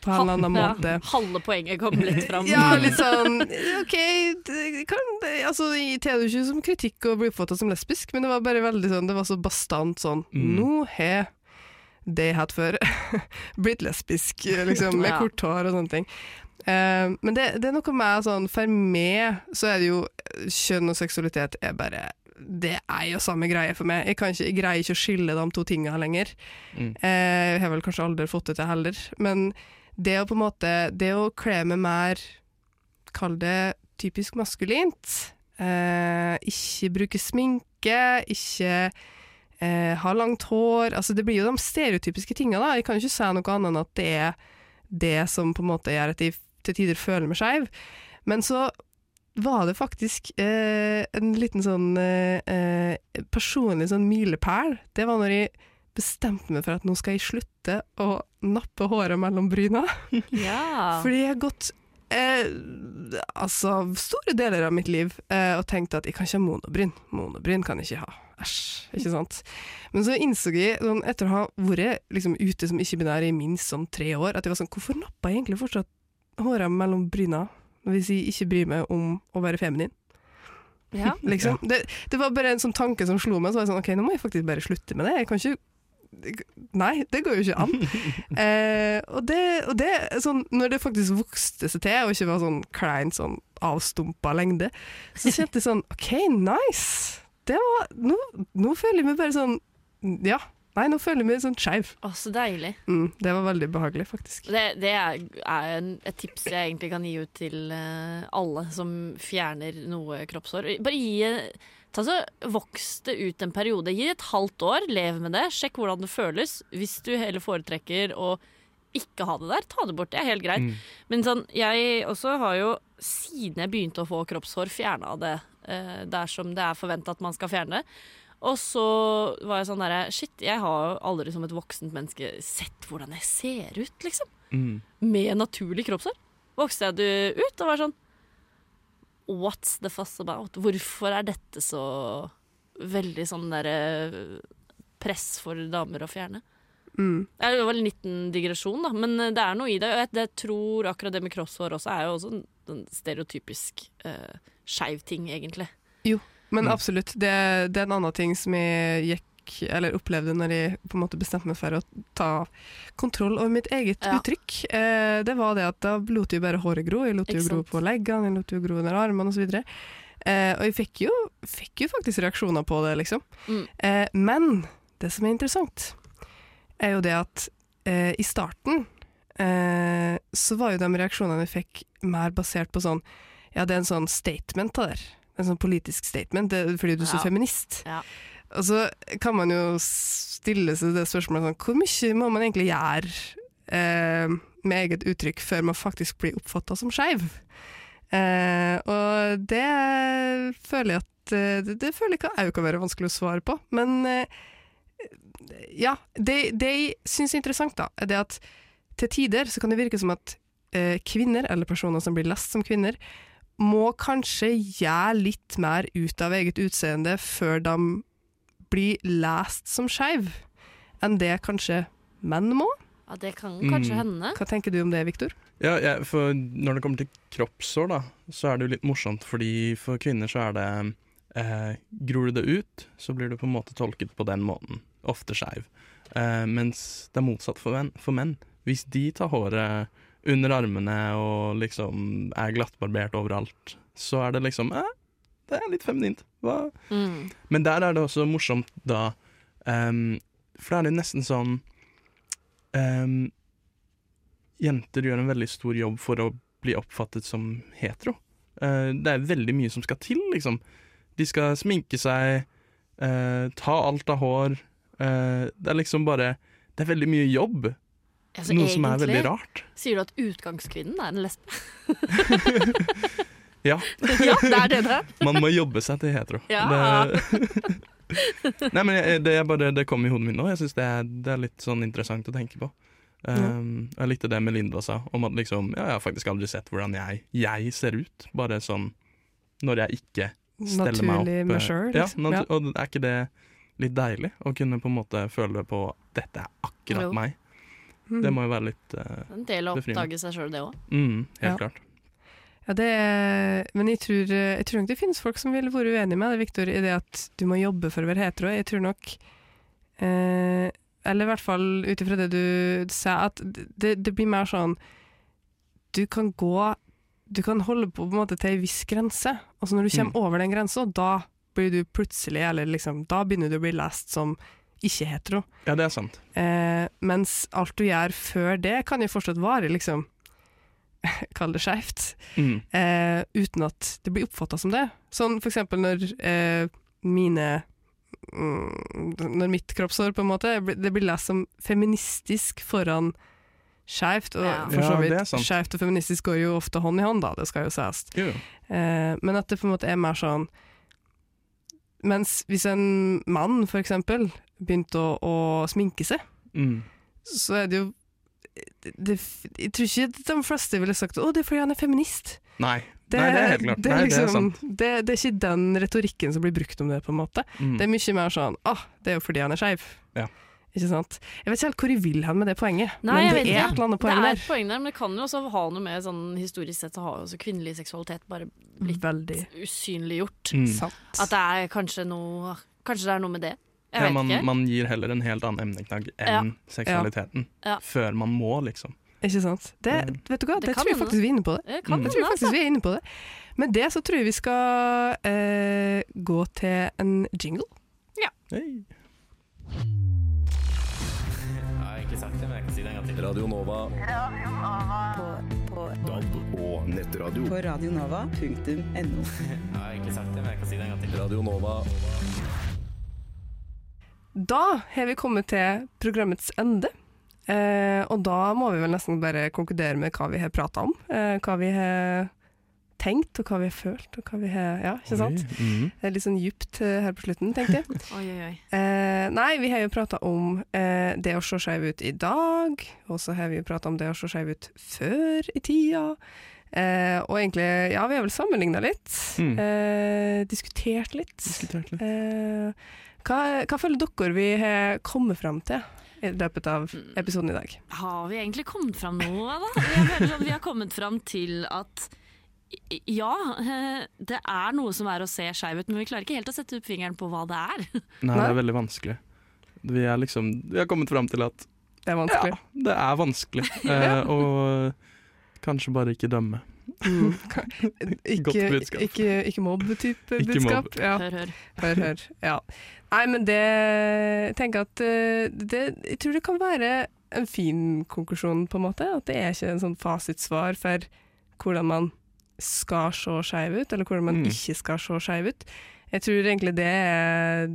på en eller annen måte. Ja, halve poenget kom litt fram. Ja, litt sånn OK, det kan, det, altså, jeg tar det ikke som kritikk å bli oppfatta som lesbisk, men det var bare veldig sånn, det var så bastant sånn Mm. Nå har det jeg hatt før blitt lesbisk, liksom, med Ja. kort hår og sånne ting. Uh, men det, det er noe med sånn For meg så er det jo kjønn og seksualitet er bare det er jo samme greie for meg. Jeg, kan ikke, jeg greier ikke å skille de to tingene lenger. Mm. Eh, jeg har vel kanskje aldri fått det til heller. Men det å på en måte Det å kle meg mer Kall det typisk maskulint. Eh, ikke bruke sminke, ikke eh, ha langt hår. Altså, det blir jo de stereotypiske tinga. da. Jeg kan ikke si noe annet enn at det er det som på en måte gjør at jeg til tider føler meg skeiv. Men så var det faktisk eh, en liten sånn eh, eh, personlig sånn milepæl. Det var når jeg bestemte meg for at nå skal jeg slutte å nappe håret mellom bryna. Ja. Fordi jeg har gått eh, altså store deler av mitt liv eh, og tenkt at jeg kan ikke ha monobryn. Monobryn kan jeg ikke ha. Æsj, ikke sant. Men så innså jeg, sånn, etter å ha vært liksom, ute som ikke-binær i minst sånn tre år, at jeg var sånn Hvorfor napper jeg egentlig fortsatt håret mellom bryna hvis jeg ikke bryr meg om å være feminin? ja. Liksom. Det, det var bare en sånn tanke som slo meg, så var jeg sånn OK, nå må jeg faktisk bare slutte med det. Jeg kan ikke Nei, det går jo ikke an. Eh, og det, og det sånn, Når det faktisk vokste seg til, og ikke var sånn klein, sånn avstumpa lengde, så kjente jeg sånn OK, nice! Det var Nå, nå føler jeg meg bare sånn Ja. Nei, nå føler jeg meg sånn skeiv. Å, så deilig. Mm, det var veldig behagelig, faktisk. Det, det er, er en, et tips jeg egentlig kan gi ut til eh, alle som fjerner noe kroppshår. Bare gi Ta så Voks det ut en periode. Gi et halvt år, lev med det. Sjekk hvordan det føles. Hvis du heller foretrekker å ikke ha det der, ta det bort. Det er helt greit. Mm. Men sånn, jeg også har jo, siden jeg begynte å få kroppshår, fjerna det eh, dersom det er forventa at man skal fjerne det. Og så var jeg sånn derre Shit, jeg har jo aldri som et voksent menneske sett hvordan jeg ser ut, liksom. Mm. Med naturlig kroppshår. Vokste jeg det ut og var sånn What's the fuss about? Hvorfor er dette så veldig sånn derre press for damer å fjerne? Mm. Det var en liten digresjon, da, men det er noe i det. Og jeg, jeg tror akkurat det med crosshår også er jo også en, en stereotypisk uh, skeiv ting, egentlig. Men Mm. absolutt, det, det er en annen ting som jeg gikk eller opplevde når jeg på en måte bestemte meg for å ta kontroll over mitt eget Ja. uttrykk. Eh, det var det at da lot jeg bare håret gro. Jeg lot det jo gro på leggene, jeg lot det jo gro under armene osv. Eh, og jeg fikk jo, fikk jo faktisk reaksjoner på det, liksom. Mm. Eh, men det som er interessant, er jo det at eh, i starten eh, så var jo de reaksjonene jeg fikk mer basert på sånn Ja, det er en sånn statement det der. En sånn politisk statement, fordi du er så Ja. feminist. Ja. Og så kan man jo stille seg det spørsmålet sånn Hvor mye må man egentlig gjøre eh, med eget uttrykk før man faktisk blir oppfatta som skeiv? Eh, og det føler jeg at eh, det, det føler jeg òg kan være vanskelig å svare på. Men eh, ja, det, det jeg syns er interessant, da, er det at til tider så kan det virke som at eh, kvinner, eller personer som blir lest som kvinner, må kanskje gjøre litt mer ut av eget utseende før de blir lest som skeiv, enn det kanskje menn må. Ja, det kan kanskje Mm. hende. Hva tenker du om det, Viktor? Ja, ja, for når det kommer til kroppssår, da, så er det jo litt morsomt, fordi for kvinner så er det eh, Gror du det ut, så blir du på en måte tolket på den måten. Ofte skeiv. Eh, mens det er motsatt for menn, for menn. Hvis de tar håret under armene og liksom er glattbarbert overalt, så er det liksom eh, Det er litt feminint. Mm. Men der er det også morsomt da um, For da er det nesten sånn um, Jenter gjør en veldig stor jobb for å bli oppfattet som hetero. Uh, det er veldig mye som skal til, liksom. De skal sminke seg, uh, ta alt av hår. Uh, det er liksom bare Det er veldig mye jobb. Altså, noe som er veldig rart. Sier du at utgangskvinnen er en lesbe? Ja. ja, det er det det. Man må jobbe seg til hetero. Ja. Det, Nei, men jeg, det, er bare, det kom i hodet mitt nå. Jeg syns det, er- det er litt sånn interessant å tenke på. Um, jeg likte det Melinda sa, om at liksom Ja, jeg har faktisk aldri sett hvordan jeg, jeg ser ut. Bare sånn når jeg ikke steller meg opp. Naturlig eh, meg sjøl. Ja, liksom. nat Ja. Og er ikke det litt deilig? Å kunne på en måte føle på dette er akkurat Jo. meg. Mm. Det må jo være litt uh, En del av å oppdage seg sjøl, det òg. mm, Helt Ja. klart. Ja, det er, men jeg tror, jeg tror nok det finnes folk som vil være uenig med deg, Victor, i det at du må jobbe for å være hetero. Jeg tror nok eh, Eller i hvert fall ut ifra det du sa, at det, det blir mer sånn Du kan gå Du kan holde på på en måte til ei viss grense, og så når du kommer Mm. over den grensa, da blir du plutselig, eller liksom Da begynner du å bli lest som ikke-hetero. Ja, det er sant. Eh, mens alt du gjør før det, kan jo fortsatt vare, liksom Kall det skeivt Mm. eh, uten at det blir oppfatta som det. Sånn for eksempel når eh, mine mm, Når mitt kroppshår på en måte det blir lest som feministisk foran skeivt. Og Ja. for så vidt, ja, skeivt og feministisk går jo ofte hånd i hånd, da, det skal jo sies. Eh, men at det på en måte er mer sånn Mens hvis en mann for eksempel begynte å, å sminke seg, Mm. så er det jo det, Jeg tror ikke de fleste ville sagt 'å, det er fordi han er feminist'. Nei. Det, Nei, det er helt klart. Det er, liksom, det er liksom, sant. det, det er ikke den retorikken som blir brukt om det, på en måte. Mm. Det er mye mer sånn 'ah, det er jo fordi han er skeiv'. Ja. Ikke sant? Jeg vet ikke helt hvor jeg vil hen med det poenget, Nei, men det er ikke. et eller annet Det er et poeng der, men det kan jo også ha noe med sånn Historisk sett så har jo også kvinnelig seksualitet bare blitt Veldig usynliggjort. Mm. At det er kanskje noe Kanskje det er noe med det. Jeg Ja, vet man, ikke. man gir heller en helt annen emneknagg enn seksualiteten. Ja. Før man må, liksom. Ikke sant? Det, vet du hva, Det det, tror jeg faktisk vi er inne på det. Det kan Mm. Jeg hende, tror faktisk altså. vi er inne på det. Med det så tror jeg vi skal eh, gå til en jingle. Ja. Hey. Radio Nova. Radio Nova. På, DAB og nettradio. På radionova.no. Radio Nova. Da har vi kommet til programmets ende. Eh, og da må vi vel nesten bare konkludere med hva vi har prata om. Eh, hva vi har tenkt, og hva vi har følt, og hva vi har Ja, ikke sant? Oi, mm. Det er litt sånn djupt eh, her på slutten, tenkte jeg. Oi, oi, oi. Eh, nei, vi har jo prata om eh, det å se skeiv ut i dag, og så har vi jo prata om det å se skeiv ut før i tida. Eh, og egentlig, ja, vi har vel sammenligna litt. Mm. Eh, diskutert litt. Diskutert litt. Eh, hva, hva føler dere vi har kommet fram til i løpet av episoden i dag? Har vi egentlig kommet fram noe, da? Jeg føler vi har kommet fram til at ja, eh, det er noe som er å se skeiv ut, men vi klarer ikke helt å sette opp fingeren på hva det er. Nei, det er veldig vanskelig. Vi er liksom Vi har kommet fram til at Det er ja, vanskelig. det er vanskelig. Eh, og kanskje bare ikke dømme. Mm. Ikke, Godt budskap. ikke, ikke mobb-type budskap. mobb. Ja. Hør, hør. Hør, hør. Ja. Nei, men det Jeg tenker at eh, det, Jeg tror det kan være en fin konklusjon, på en måte. At det er ikke en sånn fasitsvar for hvordan man skal se skeiv ut, eller hvordan man Mm. ikke skal se skeiv ut. Jeg tror egentlig det er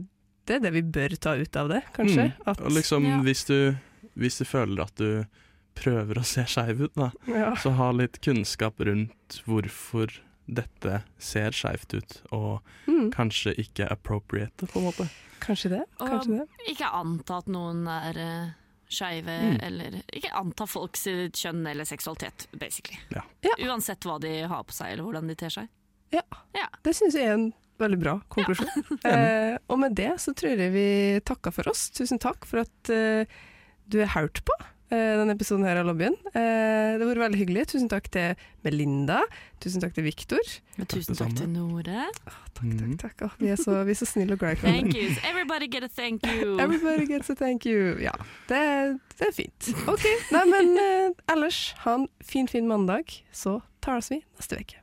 det er det vi bør ta ut av det, kanskje. Mm. At, Og liksom, Ja. hvis, du, hvis du føler at du prøver å se skeiv ut, da, ja. så ha litt kunnskap rundt hvorfor dette ser skeivt ut, og Mm, kanskje ikke appropriate, på en måte. kanskje det. Og- Kanskje det. Ikke anta at noen er uh, skeive, Mm. eller ikke anta folks eh, kjønn eller seksualitet, basically. Ja. Ja. Uansett hva de har på seg, eller hvordan de ter seg. Ja, Det syns jeg er en veldig bra konklusjon. eh, og med det så tror jeg vi takker for oss. Tusen takk for at eh, du er hørt på denne episoden her av Lobbyen. Eh, det har vært veldig hyggelig. Tusen takk til Melinda. Tusen takk til Viktor. Og tusen takk til. Nore. Takk, Mhm. takk, takk. Å, vi, er så, vi er så snille og glad i Thank hverandre. Everybody get a thank you. Everybody gets a thank you. Ja, det, det er fint. OK. Nei, men eh, ellers, ha en fin, fin mandag. Så tar vi neste uke.